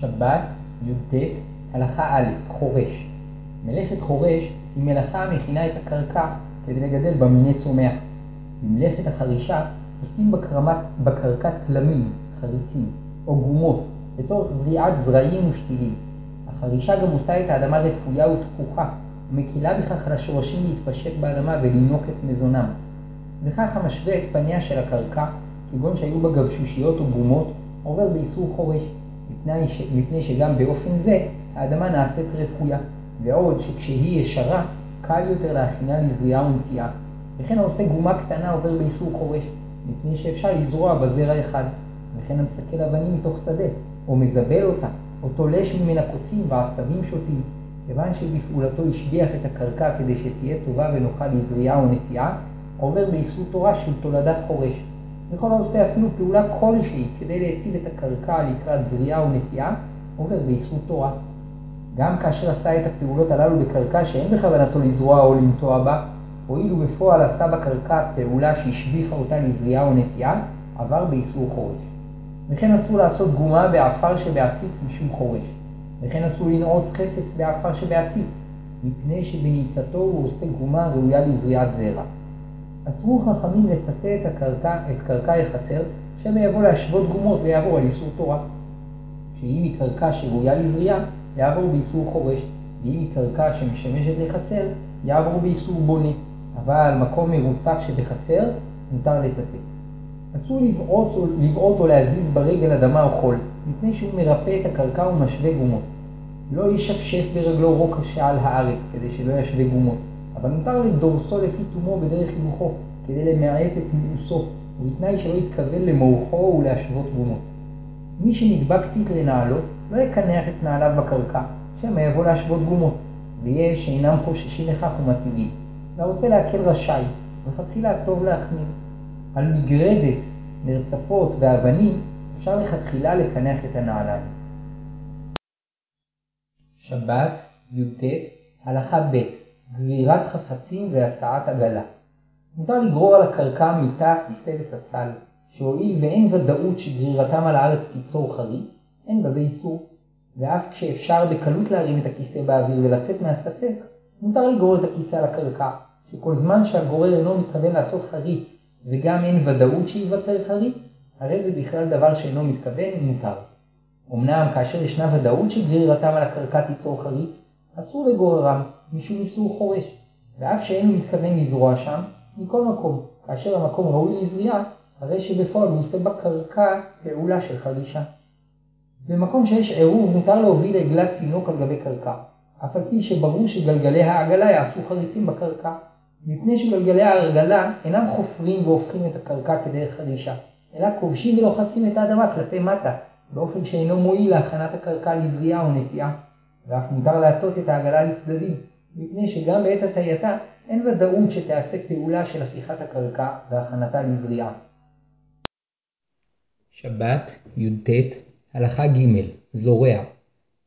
שבת, י"ט, הלכה א', חורש. מלאכת חורש היא מלאכה המכינה את הקרקע כדי לגדל בה מיני צומח. במלאכת החרישה עושים בקרמת, בקרקע תלמים, חריצים, או גומות, לצורך זריעת זרעים ושתילים. החרישה גם עושה את האדמה רפויה ותפוחה, ומקילה בכך על השורשים להתפשט באדמה ולינוק את מזונם. וכך המשווה את פניה של הקרקע, כגון שהיו בה גבשושיות או גומות, עובר באיסור חורש, מפני, ש... מפני שגם באופן זה האדמה נעשית רפויה, ועוד שכשהיא ישרה, קל יותר להכינה לזריעה ונטיעה. וכן העושה גומה קטנה עובר באיסור חורש, מפני שאפשר לזרוע בזרע אחד. וכן המסכל אבנים מתוך שדה, או מזבל אותה, או תולש ממנה קוצים ועשבים שוטים, כיוון שבפעולתו השביח את הקרקע כדי שתהיה טובה ונוחה לזריעה או נטיעה, עובר באיסור תורה של תולדת חורש. וכל העושה אפילו פעולה כלשהי כדי להיטיב את הקרקע לקראת זריעה או נטיעה, עובר באיסור תורה. גם כאשר עשה את הפעולות הללו בקרקע שאין בכוונתו לזרוע או לנטוע בה, הואיל ובפועל עשה בקרקע פעולה שהשביחה אותה לזריעה או נטיעה, עבר באיסור חורש. וכן אסור לעשות גומה בעפר שבעציץ משום חורש. וכן אסור לנעוץ חפץ בעפר שבעציץ, מפני שבניצתו הוא עושה גומה ראויה לזריעת זרע. אסרו חכמים לטאטא את הקרקע, את קרקע החצר, שמא יבוא להשוות גומות ויעבור על איסור תורה. שאם היא קרקע שראויה לזריעה, יעבור באיסור חורש, ואם היא קרקע שמשמשת לחצר, יעבור באיסור בונה, אבל מקום מרוצף שבחצר, מותר לטאטא. אסור לבעוט לבעוט או להזיז ברגל אדמה או חול, מפני שהוא מרפא את הקרקע ומשווה גומות. לא ישפשף ברגלו רוק שעל הארץ, כדי שלא ישווה גומות, אבל מותר לדורסו לפי תומו בדרך הילוכו, כדי למעט את מיאוסו, ובתנאי שלא יתכוון למורכו ולהשוות גומות. מי שנדבק טיט לנעלו, לא יקנח את נעליו בקרקע, שמא יבוא להשוות גומות, ויש שאינם חוששים לכך ומתירים. והרוצה להקל רשאי, ולכתחילה טוב להחמיר. על מגרדת, מרצפות ואבנים אפשר לכתחילה לקנח את הנעליים. שבת, י"ט, הלכה ב' גרירת חפצים והסעת עגלה. מותר לגרור על הקרקע מיטה, כיסא וספסל, שהואיל ואין ודאות שגרירתם על הארץ תיצור חריץ, אין בזה איסור. ואף כשאפשר בקלות להרים את הכיסא באוויר ולצאת מהספק, מותר לגרור את הכיסא על הקרקע, שכל זמן שהגורר אינו מתכוון לעשות חריץ, וגם אין ודאות שייווצר חריץ, הרי זה בכלל דבר שאינו מתכוון מותר. אמנם כאשר ישנה ודאות שגרירתם על הקרקע תיצור חריץ, אסור לגוררם, משום איסור חורש, ואף שאין הוא מתכוון לזרוע שם, מכל מקום, כאשר המקום ראוי לזריעה, הרי שבפועל הוא עושה בקרקע פעולה של חרישה. במקום שיש עירוב מותר להוביל עגלת תינוק על גבי קרקע, אף על פי שברור שגלגלי העגלה יעשו חריצים בקרקע, מפני שגלגלי העגלה אינם חופרים והופכים את הקרקע כדרך חרישה, אלא כובשים ולוחצים את האדמה כלפי מטה, באופן שאינו מועיל להכנת הקרקע לזריעה או נטיעה, ואף מותר להטות את העגלה לצדדים, מפני שגם בעת הטייתה אין ודאות שתעשה פעולה של הפיכת הקרקע והכנתה לזריעה. שבת, י"ט, הלכה ג' זורע.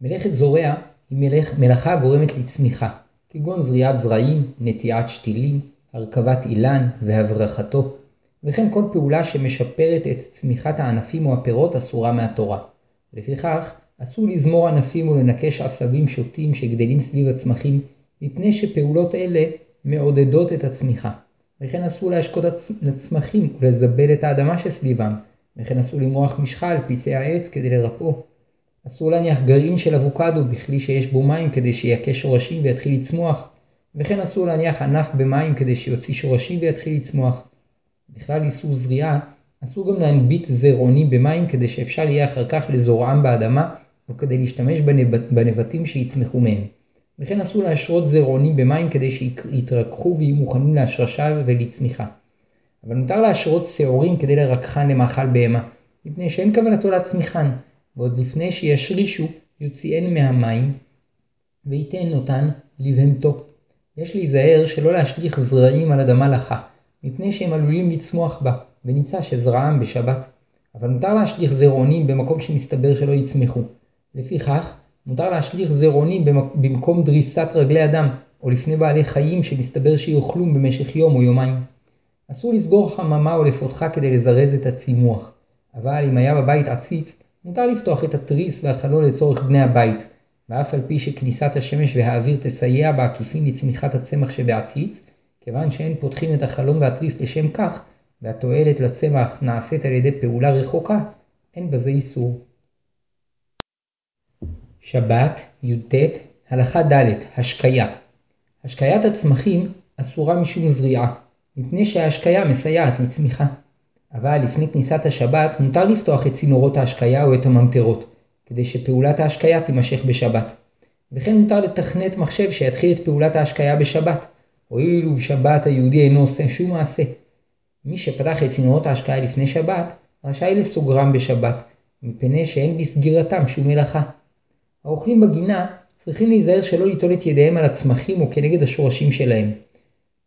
מלאכת זורע היא מלאכ, מלאכה הגורמת לצמיחה, כגון זריעת זרעים, נטיעת שתילים, הרכבת אילן והברחתו, וכן כל פעולה שמשפרת את צמיחת הענפים או הפירות אסורה מהתורה. לפיכך, אסור לזמור ענפים ולנקש עשבים שוטים שגדלים סביב הצמחים, מפני שפעולות אלה מעודדות את הצמיחה. וכן אסור להשקות לצמחים ולזבל את האדמה שסביבם, וכן אסור למרוח משחה על פצעי העץ כדי לרפאו. אסור להניח גרעין של אבוקדו בכלי שיש בו מים כדי שיכה שורשים ויתחיל לצמוח, וכן אסור להניח ענף במים כדי שיוציא שורשים ויתחיל לצמוח. בכלל איסור זריעה, אסור גם להנביט זרעוני במים כדי שאפשר יהיה אחר כך לזורעם באדמה, או כדי להשתמש בנבטים שיצמחו מהם. וכן אסור להשרות זרעונים במים כדי שיתרככו ויהיו מוכנים להשרשה ולצמיחה. אבל מותר להשרות שעורים כדי לרככן למאכל בהמה, מפני שאין כוונתו להצמיחן, ועוד לפני שישרישו יוציאן מהמים, וייתן אותן לבהמתו. יש להיזהר שלא להשליך זרעים על אדמה לחה, מפני שהם עלולים לצמוח בה, ונמצא שזרעם בשבת. אבל מותר להשליך זרעונים במקום שמסתבר שלא יצמחו. לפיכך, מותר להשליך זרעונים במקום דריסת רגלי אדם, או לפני בעלי חיים שמסתבר שיאכלום במשך יום או יומיים. אסור לסגור חממה או לפותחה כדי לזרז את הצימוח, אבל אם היה בבית עציץ, מותר לפתוח את התריס והחלון לצורך בני הבית, ואף על פי שכניסת השמש והאוויר תסייע בעקיפין לצמיחת הצמח שבעציץ, כיוון שאין פותחים את החלון והתריס לשם כך, והתועלת לצמח נעשית על ידי פעולה רחוקה, אין בזה איסור. שבת, י"ט, הלכה ד', השקיה. השקיית הצמחים אסורה משום זריעה, מפני שההשקיה מסייעת לצמיחה. אבל לפני כניסת השבת מותר לפתוח את צינורות ההשקיה או את הממטרות, כדי שפעולת ההשקיה תימשך בשבת. וכן מותר לתכנת מחשב שיתחיל את פעולת ההשקיה בשבת, הואיל ובשבת היהודי אינו עושה שום מעשה. מי שפתח את צינורות ההשקיה לפני שבת, רשאי לסוגרם בשבת, מפני שאין בסגירתם שום מלאכה. האוכלים בגינה צריכים להיזהר שלא ליטול את ידיהם על הצמחים או כנגד השורשים שלהם.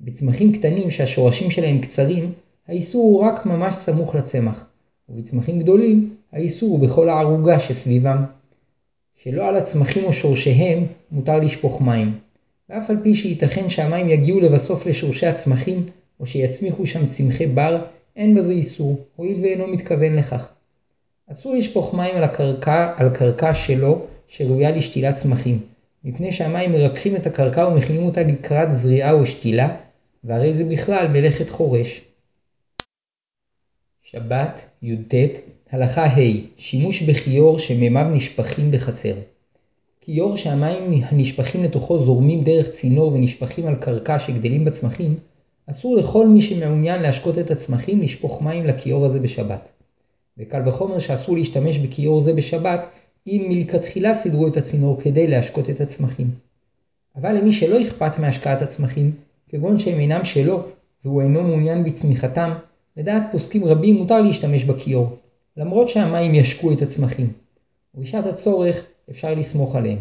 בצמחים קטנים שהשורשים שלהם קצרים, האיסור הוא רק ממש סמוך לצמח, ובצמחים גדולים האיסור הוא בכל הערוגה שסביבם. שלא על הצמחים או שורשיהם מותר לשפוך מים, ואף על פי שייתכן שהמים יגיעו לבסוף לשורשי הצמחים, או שיצמיחו שם צמחי בר, אין בזה איסור, הואיל ואינו מתכוון לכך. אסור לשפוך מים על הקרקע, על קרקע שלו, שראויה לשתילת צמחים, מפני שהמים מרככים את הקרקע ומכינים אותה לקראת זריעה או שתילה, והרי זה בכלל מלאכת חורש. שבת, י"ט, הלכה ה' שימוש בכיור שמימיו נשפכים בחצר. כיור שהמים הנשפכים לתוכו זורמים דרך צינור ונשפכים על קרקע שגדלים בצמחים, אסור לכל מי שמעוניין להשקות את הצמחים לשפוך מים לכיור הזה בשבת. וקל וחומר שאסור להשתמש בכיור זה בשבת, אם מלכתחילה סידרו את הצינור כדי להשקות את הצמחים. אבל למי שלא אכפת מהשקעת הצמחים, כגון שהם אינם שלו, והוא אינו מעוניין בצמיחתם, לדעת פוסקים רבים מותר להשתמש בכיור, למרות שהמים ישקו את הצמחים. ובשעת הצורך אפשר לסמוך עליהם.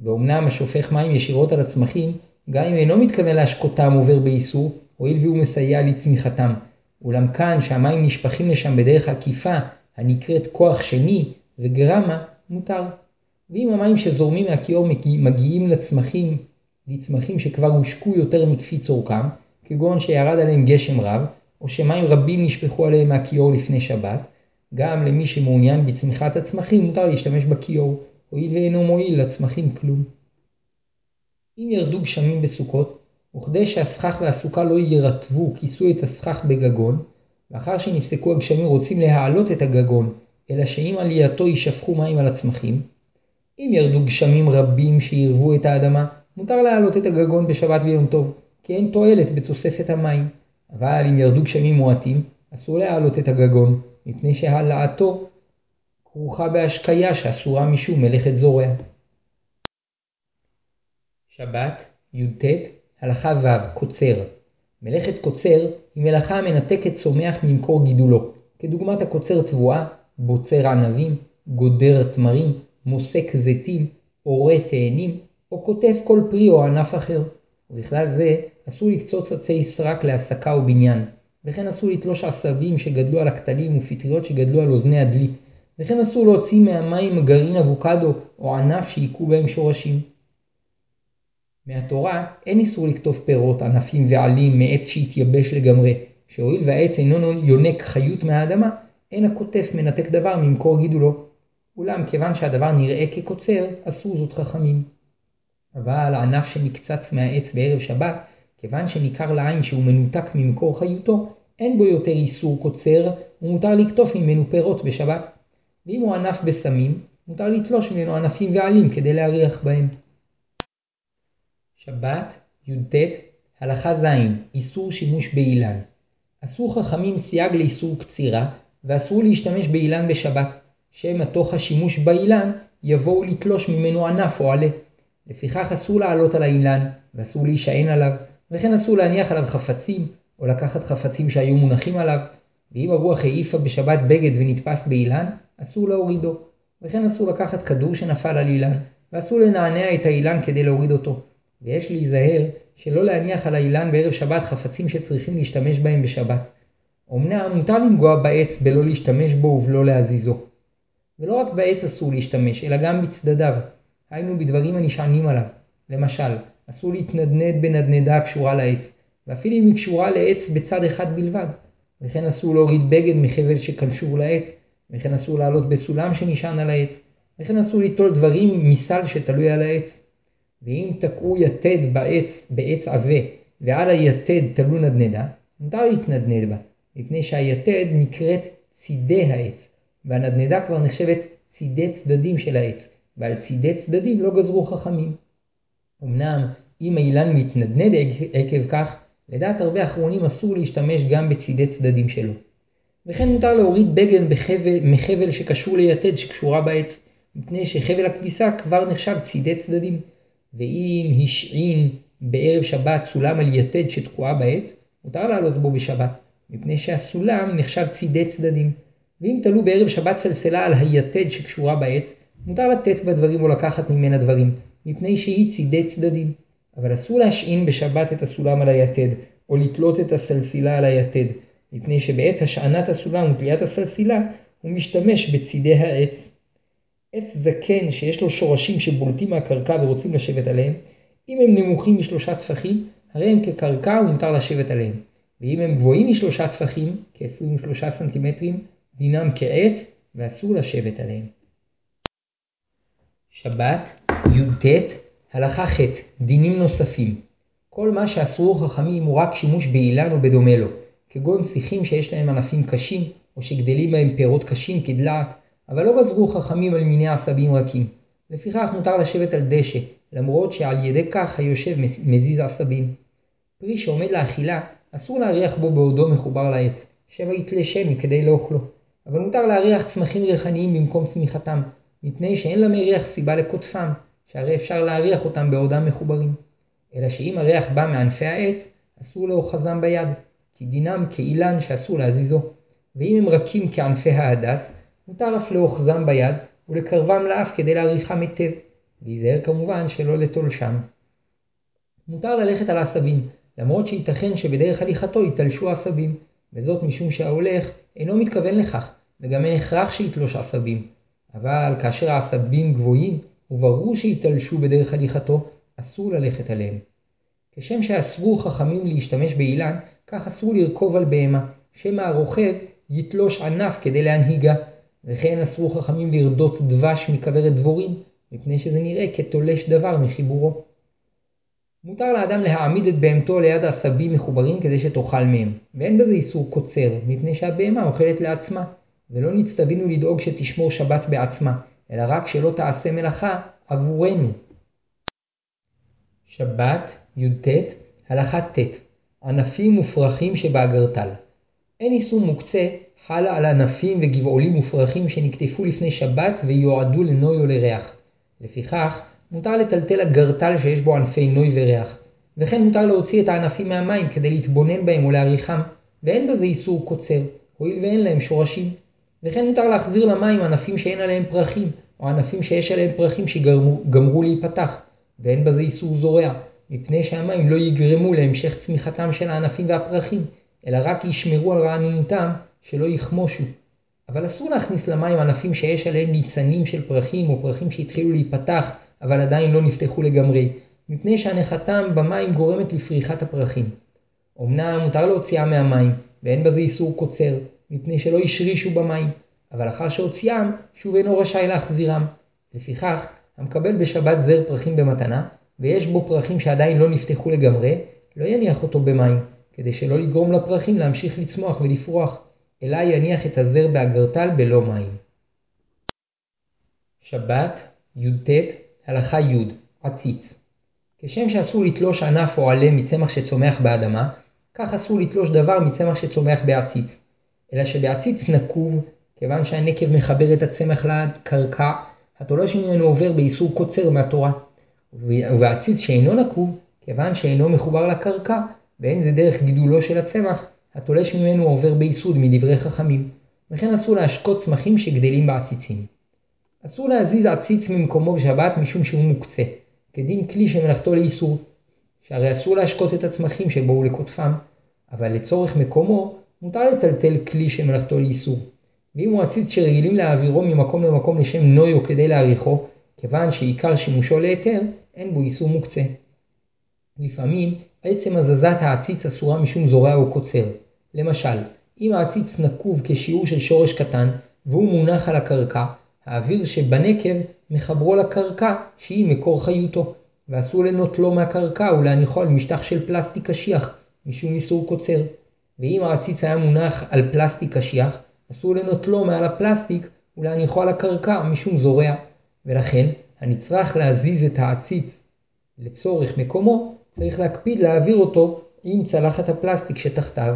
ואומנם השופך מים ישירות על הצמחים, גם אם אינו מתכוון להשקותם עובר באיסור, הואיל והוא מסייע לצמיחתם. אולם כאן שהמים נשפכים לשם בדרך עקיפה, הנקראת כוח שני וגרמה, מותר. ואם המים שזורמים מהכיור מגיעים לצמחים, לצמחים שכבר הושקו יותר מכפי צורכם, כגון שירד עליהם גשם רב, או שמים רבים נשפכו עליהם מהכיור לפני שבת, גם למי שמעוניין בצמיחת הצמחים מותר להשתמש בכיור, הואיל ואינו מועיל לצמחים כלום. אם ירדו גשמים בסוכות, וכדי שהסכך והסוכה לא ירטבו, כיסו את הסכך בגגון, לאחר שנפסקו הגשמים רוצים להעלות את הגגון, אלא שעם עלייתו יישפכו מים על הצמחים. אם ירדו גשמים רבים שירבו את האדמה, מותר להעלות את הגגון בשבת ויום טוב, כי אין תועלת בתוספת המים. אבל אם ירדו גשמים מועטים, אסור להעלות את הגגון, מפני שהעלאתו כרוכה בהשקיה שאסורה משום מלאכת זורע. שבת, י"ט, הלכה ו', קוצר. מלאכת קוצר היא מלאכה המנתקת צומח ממקור גידולו, כדוגמת הקוצר תבואה, בוצר ענבים, גודר תמרים, מוסק זיתים, עורה תאנים, או קוטף כל פרי או ענף אחר. ובכלל זה אסור לקצוץ עצי סרק להסקה או בניין, וכן אסור לתלוש עשבים שגדלו על הכתלים ופטריות שגדלו על אוזני הדלי, וכן אסור להוציא מהמים גרעין אבוקדו או ענף שהיכו בהם שורשים. מהתורה אין איסור לקטוף פירות, ענפים ועלים מעץ שהתייבש לגמרי, שהואיל והעץ אינו יונק חיות מהאדמה, אין הקוטף מנתק דבר ממקור גידולו. אולם כיוון שהדבר נראה כקוצר, אסור זאת חכמים. אבל הענף שנקצץ מהעץ בערב שבת, כיוון שניכר לעין שהוא מנותק ממקור חיותו, אין בו יותר איסור קוצר, ומותר לקטוף ממנו פירות בשבת. ואם הוא ענף בסמים, מותר לתלוש ממנו ענפים ועלים כדי להריח בהם. שבת, י"ט, הלכה ז', איסור שימוש באילן. אסור חכמים סייג לאיסור קצירה, ואסור להשתמש באילן בשבת, שמא תוך השימוש באילן יבואו לתלוש ממנו ענף או עלה. לפיכך אסור לעלות על האילן, ואסור להישען עליו, וכן אסור להניח עליו חפצים, או לקחת חפצים שהיו מונחים עליו, ואם הרוח העיפה בשבת בגד ונתפס באילן, אסור להורידו, וכן אסור לקחת כדור שנפל על אילן, ואסור לנענע את האילן כדי להוריד אותו, ויש להיזהר שלא להניח על האילן בערב שבת חפצים שצריכים להשתמש בהם בשבת. אמנם מותר לנגוע בעץ בלא להשתמש בו ובלא להזיזו. ולא רק בעץ אסור להשתמש, אלא גם בצדדיו, היינו בדברים הנשענים עליו. למשל, אסור להתנדנד בנדנדה הקשורה לעץ, ואפילו אם היא קשורה לעץ בצד אחד בלבד. וכן אסור להוריד בגד מחבל שקשור לעץ, וכן אסור לעלות בסולם שנשען על העץ, וכן אסור ליטול דברים מסל שתלוי על העץ. ואם תקעו יתד בעץ, בעץ עבה, ועל היתד תלו נדנדה, מותר להתנדנד בה, מפני שהיתד נקראת צידי העץ, והנדנדה כבר נחשבת צידי צדדים של העץ, ועל צידי צדדים לא גזרו חכמים. אמנם אם האילן מתנדנד עקב כך, לדעת הרבה אחרונים אסור להשתמש גם בצידי צדדים שלו. וכן מותר להוריד בגן בחבל, מחבל שקשור ליתד שקשורה בעץ, מפני שחבל הכביסה כבר נחשב צידי צדדים. ואם השעין בערב שבת סולם על יתד שתקועה בעץ, מותר לעלות בו בשבת, מפני שהסולם נחשב צידי צדדים. ואם תלו בערב שבת סלסלה על היתד שקשורה בעץ, מותר לתת בה דברים או לקחת ממנה דברים, מפני שהיא צידי צדדים. אבל אסור להשעין בשבת את הסולם על היתד, או לתלות את הסלסילה על היתד, מפני שבעת השענת הסולם ותליית הסלסילה, הוא משתמש בצידי העץ. עץ זקן שיש לו שורשים שבולטים מהקרקע ורוצים לשבת עליהם, אם הם נמוכים משלושה טפחים, הרי הם כקרקע ומותר לשבת עליהם. ואם הם גבוהים משלושה טפחים, כ-23 סנטימטרים, דינם כעץ ואסור לשבת עליהם. שבת, י"ט, הלכה ח' דינים נוספים כל מה שאסרו חכמים הוא רק שימוש באילן או בדומה לו, כגון שיחים שיש להם ענפים קשים, או שגדלים בהם פירות קשים כדלעת, אבל לא גזרו חכמים על מיני עשבים רכים. לפיכך מותר לשבת על דשא, למרות שעל ידי כך היושב מזיז עשבים. פרי שעומד לאכילה, אסור להריח בו בעודו מחובר לעץ, שמא יתלה שמן כדי לאוכלו. אבל מותר להריח צמחים ריחניים במקום צמיחתם, מפני שאין למריח סיבה לקוטפם, שהרי אפשר להריח אותם בעודם מחוברים. אלא שאם הריח בא מענפי העץ, אסור לאוחזם ביד, כי דינם כאילן שאסור להזיזו. ואם הם רכים כענפי ההדס, מותר אף לאוחזם ביד ולקרבם לאף כדי להריחם היטב, להיזהר כמובן שלא לטול שם. מותר ללכת על עשבים, למרות שייתכן שבדרך הליכתו ייתלשו עשבים, וזאת משום שההולך אינו מתכוון לכך, וגם אין הכרח שיתלוש עשבים. אבל כאשר העשבים גבוהים, וברור שיתלשו בדרך הליכתו, אסור ללכת עליהם. כשם שאסרו חכמים להשתמש באילן, כך אסור לרכוב על בהמה, שמא הרוכב יתלוש ענף כדי להנהיגה, וכן אסרו חכמים לרדות דבש מכוורת דבורים, מפני שזה נראה כתולש דבר מחיבורו. מותר לאדם להעמיד את בהמתו ליד עשבים מחוברים כדי שתאכל מהם, ואין בזה איסור קוצר, מפני שהבהמה אוכלת לעצמה, ולא נצטווינו לדאוג שתשמור שבת בעצמה, אלא רק שלא תעשה מלאכה עבורנו. שבת, י"ט, הלכה ט' ענפים מופרכים שבאגרטל. אין איסור מוקצה חלה על ענפים וגבעולים מופרכים שנקטפו לפני שבת ויועדו לנוי או לריח. לפיכך, מותר לטלטל אגרטל שיש בו ענפי נוי וריח, וכן מותר להוציא את הענפים מהמים כדי להתבונן בהם או להריחם, ואין בזה איסור קוצר, הואיל ואין להם שורשים. וכן מותר להחזיר למים ענפים שאין עליהם פרחים, או ענפים שיש עליהם פרחים שגמרו להיפתח, ואין בזה איסור זורע, מפני שהמים לא יגרמו להמשך צמיחתם של הענפים והפרחים, אלא רק ישמרו על רעננותם שלא יכמושו. אבל אסור להכניס למים ענפים שיש עליהם ניצנים של פרחים או פרחים שהתחילו להיפתח אבל עדיין לא נפתחו לגמרי, מפני שהנחתם במים גורמת לפריחת הפרחים. אמנם מותר להוציאם מהמים, ואין בזה איסור קוצר, מפני שלא השרישו במים, אבל אחר שהוציאם, שוב אינו רשאי להחזירם. לפיכך, המקבל בשבת זר פרחים במתנה, ויש בו פרחים שעדיין לא נפתחו לגמרי, לא יניח אותו במים, כדי שלא לגרום לפרחים להמשיך לצמוח ולפרוח, אלא יניח את הזר באגרטל בלא מים. שבת, י"ט, הלכה י' עציץ כשם שאסור לתלוש ענף או עלה מצמח שצומח באדמה, כך אסור לתלוש דבר מצמח שצומח בעציץ. אלא שבעציץ נקוב, כיוון שהנקב מחבר את הצמח לקרקע, התולש ממנו עובר באיסור קוצר מהתורה. ובעציץ שאינו נקוב, כיוון שאינו מחובר לקרקע, ואין זה דרך גידולו של הצמח, התולש ממנו עובר ביסוד מדברי חכמים, וכן אסור להשקות צמחים שגדלים בעציצים. אסור להזיז עציץ ממקומו בשבת משום שהוא מוקצה, כדין כלי שמלאכתו לאיסור, שהרי אסור להשקות את הצמחים שבאו לקוטפם, אבל לצורך מקומו מותר לטלטל כלי שמלאכתו לאיסור. ואם הוא עציץ שרגילים להעבירו ממקום למקום לשם נויו כדי להעריכו, כיוון שעיקר שימושו להיתר, אין בו איסור מוקצה. לפעמים עצם הזזת העציץ אסורה משום זורע או קוצר. למשל, אם העציץ נקוב כשיעור של שורש קטן, והוא מונח על הקרקע, האוויר שבנקב מחברו לקרקע שהיא מקור חיותו, ואסור לנוטלו מהקרקע ולהניחו על משטח של פלסטיק קשיח, משום איסור קוצר. ואם העציץ היה מונח על פלסטיק קשיח, אסור לנוטלו מעל הפלסטיק ולהניחו על הקרקע משום זורע, ולכן הנצרך להזיז את העציץ לצורך מקומו, צריך להקפיד להעביר אותו עם צלחת הפלסטיק שתחתיו.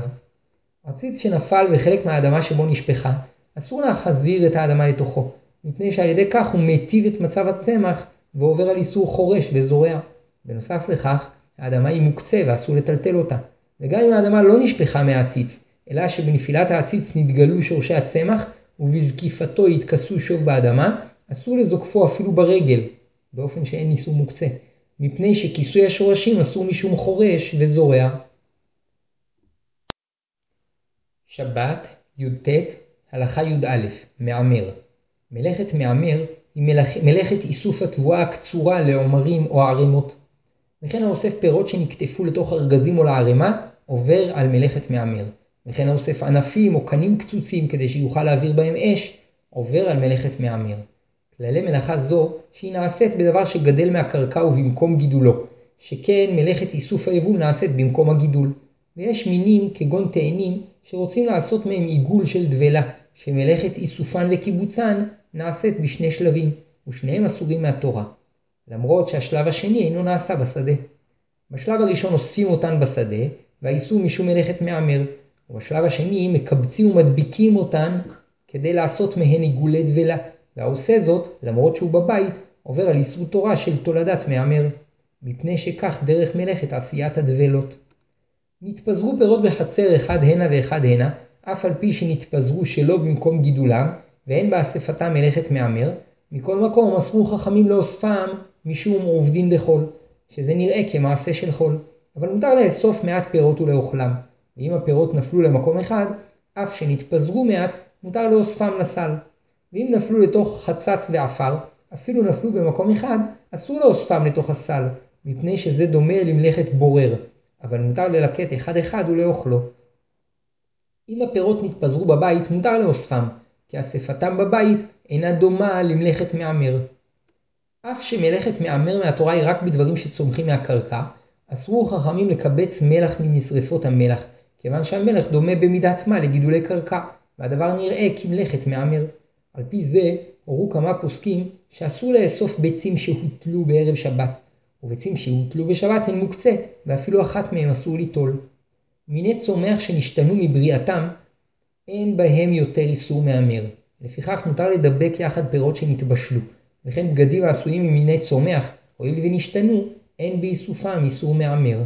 עציץ שנפל וחלק מהאדמה שבו נשפכה, אסור להחזיר את האדמה לתוכו, מפני שעל ידי כך הוא מיטיב את מצב הצמח ועובר על איסור חורש וזורע. בנוסף לכך, האדמה היא מוקצה ואסור לטלטל אותה, וגם אם האדמה לא נשפכה מהעציץ, אלא שבנפילת העציץ נתגלו שורשי הצמח ובזקיפתו יתכסו שוב באדמה, אסור לזוקפו אפילו ברגל, באופן שאין איסור מוקצה, מפני שכיסוי השורשים אסור משום חורש וזורע. שבת, י"ט, הלכה י"א, מעמר. מלאכת מעמר היא מלאכ... מלאכת איסוף התבואה הקצורה לעומרים או ערימות. וכן האוסף פירות שנקטפו לתוך ארגזים או לערימה, עובר על מלאכת מעמר. וכן האוסף ענפים או קנים קצוצים כדי שיוכל להעביר בהם אש, עובר על מלאכת מעמר. כללי מלאכה זו, שהיא נעשית בדבר שגדל מהקרקע ובמקום גידולו, שכן מלאכת איסוף היבול נעשית במקום הגידול. ויש מינים כגון תאנים שרוצים לעשות מהם עיגול של דבלה, שמלאכת איסופן וקיבוצן נעשית בשני שלבים, ושניהם אסורים מהתורה. למרות שהשלב השני אינו נעשה בשדה. בשלב הראשון אוספים אותן בשדה, והאיסור משום מלאכת מעמר, ובשלב השני מקבצים ומדביקים אותן כדי לעשות מהן עיגולי דבלה, והעושה זאת, למרות שהוא בבית, עובר על איסור תורה של תולדת מעמר, מפני שכך דרך מלאכת עשיית הדבלות. נתפזרו פירות בחצר אחד הנה ואחד הנה, אף על פי שנתפזרו שלא במקום גידולם, ואין באספתם מלאכת מעמר, מכל מקום אסרו חכמים לאוספם משום עובדין דחול, שזה נראה כמעשה של חול, אבל מותר לאסוף מעט פירות ולאוכלם, ואם הפירות נפלו למקום אחד, אף שנתפזרו מעט, מותר לאוספם לסל. ואם נפלו לתוך חצץ ועפר, אפילו נפלו במקום אחד, אסור לאוספם לתוך הסל, מפני שזה דומה למלאכת בורר, אבל מותר ללקט אחד אחד ולאוכלו. אם הפירות נתפזרו בבית, מותר לאוספם, כי אספתם בבית אינה דומה למלאכת מעמר. אף שמלאכת מעמר מהתורה היא רק בדברים שצומחים מהקרקע, אסרו חכמים לקבץ מלח ממשרפות המלח, כיוון שהמלח דומה במידת מה לגידולי קרקע, והדבר נראה כמלאכת מעמר. על פי זה הורו כמה פוסקים שאסור לאסוף ביצים שהוטלו בערב שבת, וביצים שהוטלו בשבת הן מוקצה, ואפילו אחת מהן אסור ליטול. מיני צומח שנשתנו מבריאתם, אין בהם יותר איסור מהמר. לפיכך מותר לדבק יחד פירות שנתבשלו, וכן בגדים העשויים ממיני צומח, הואיל ונשתנו, אין באיסופם איסור מהמר.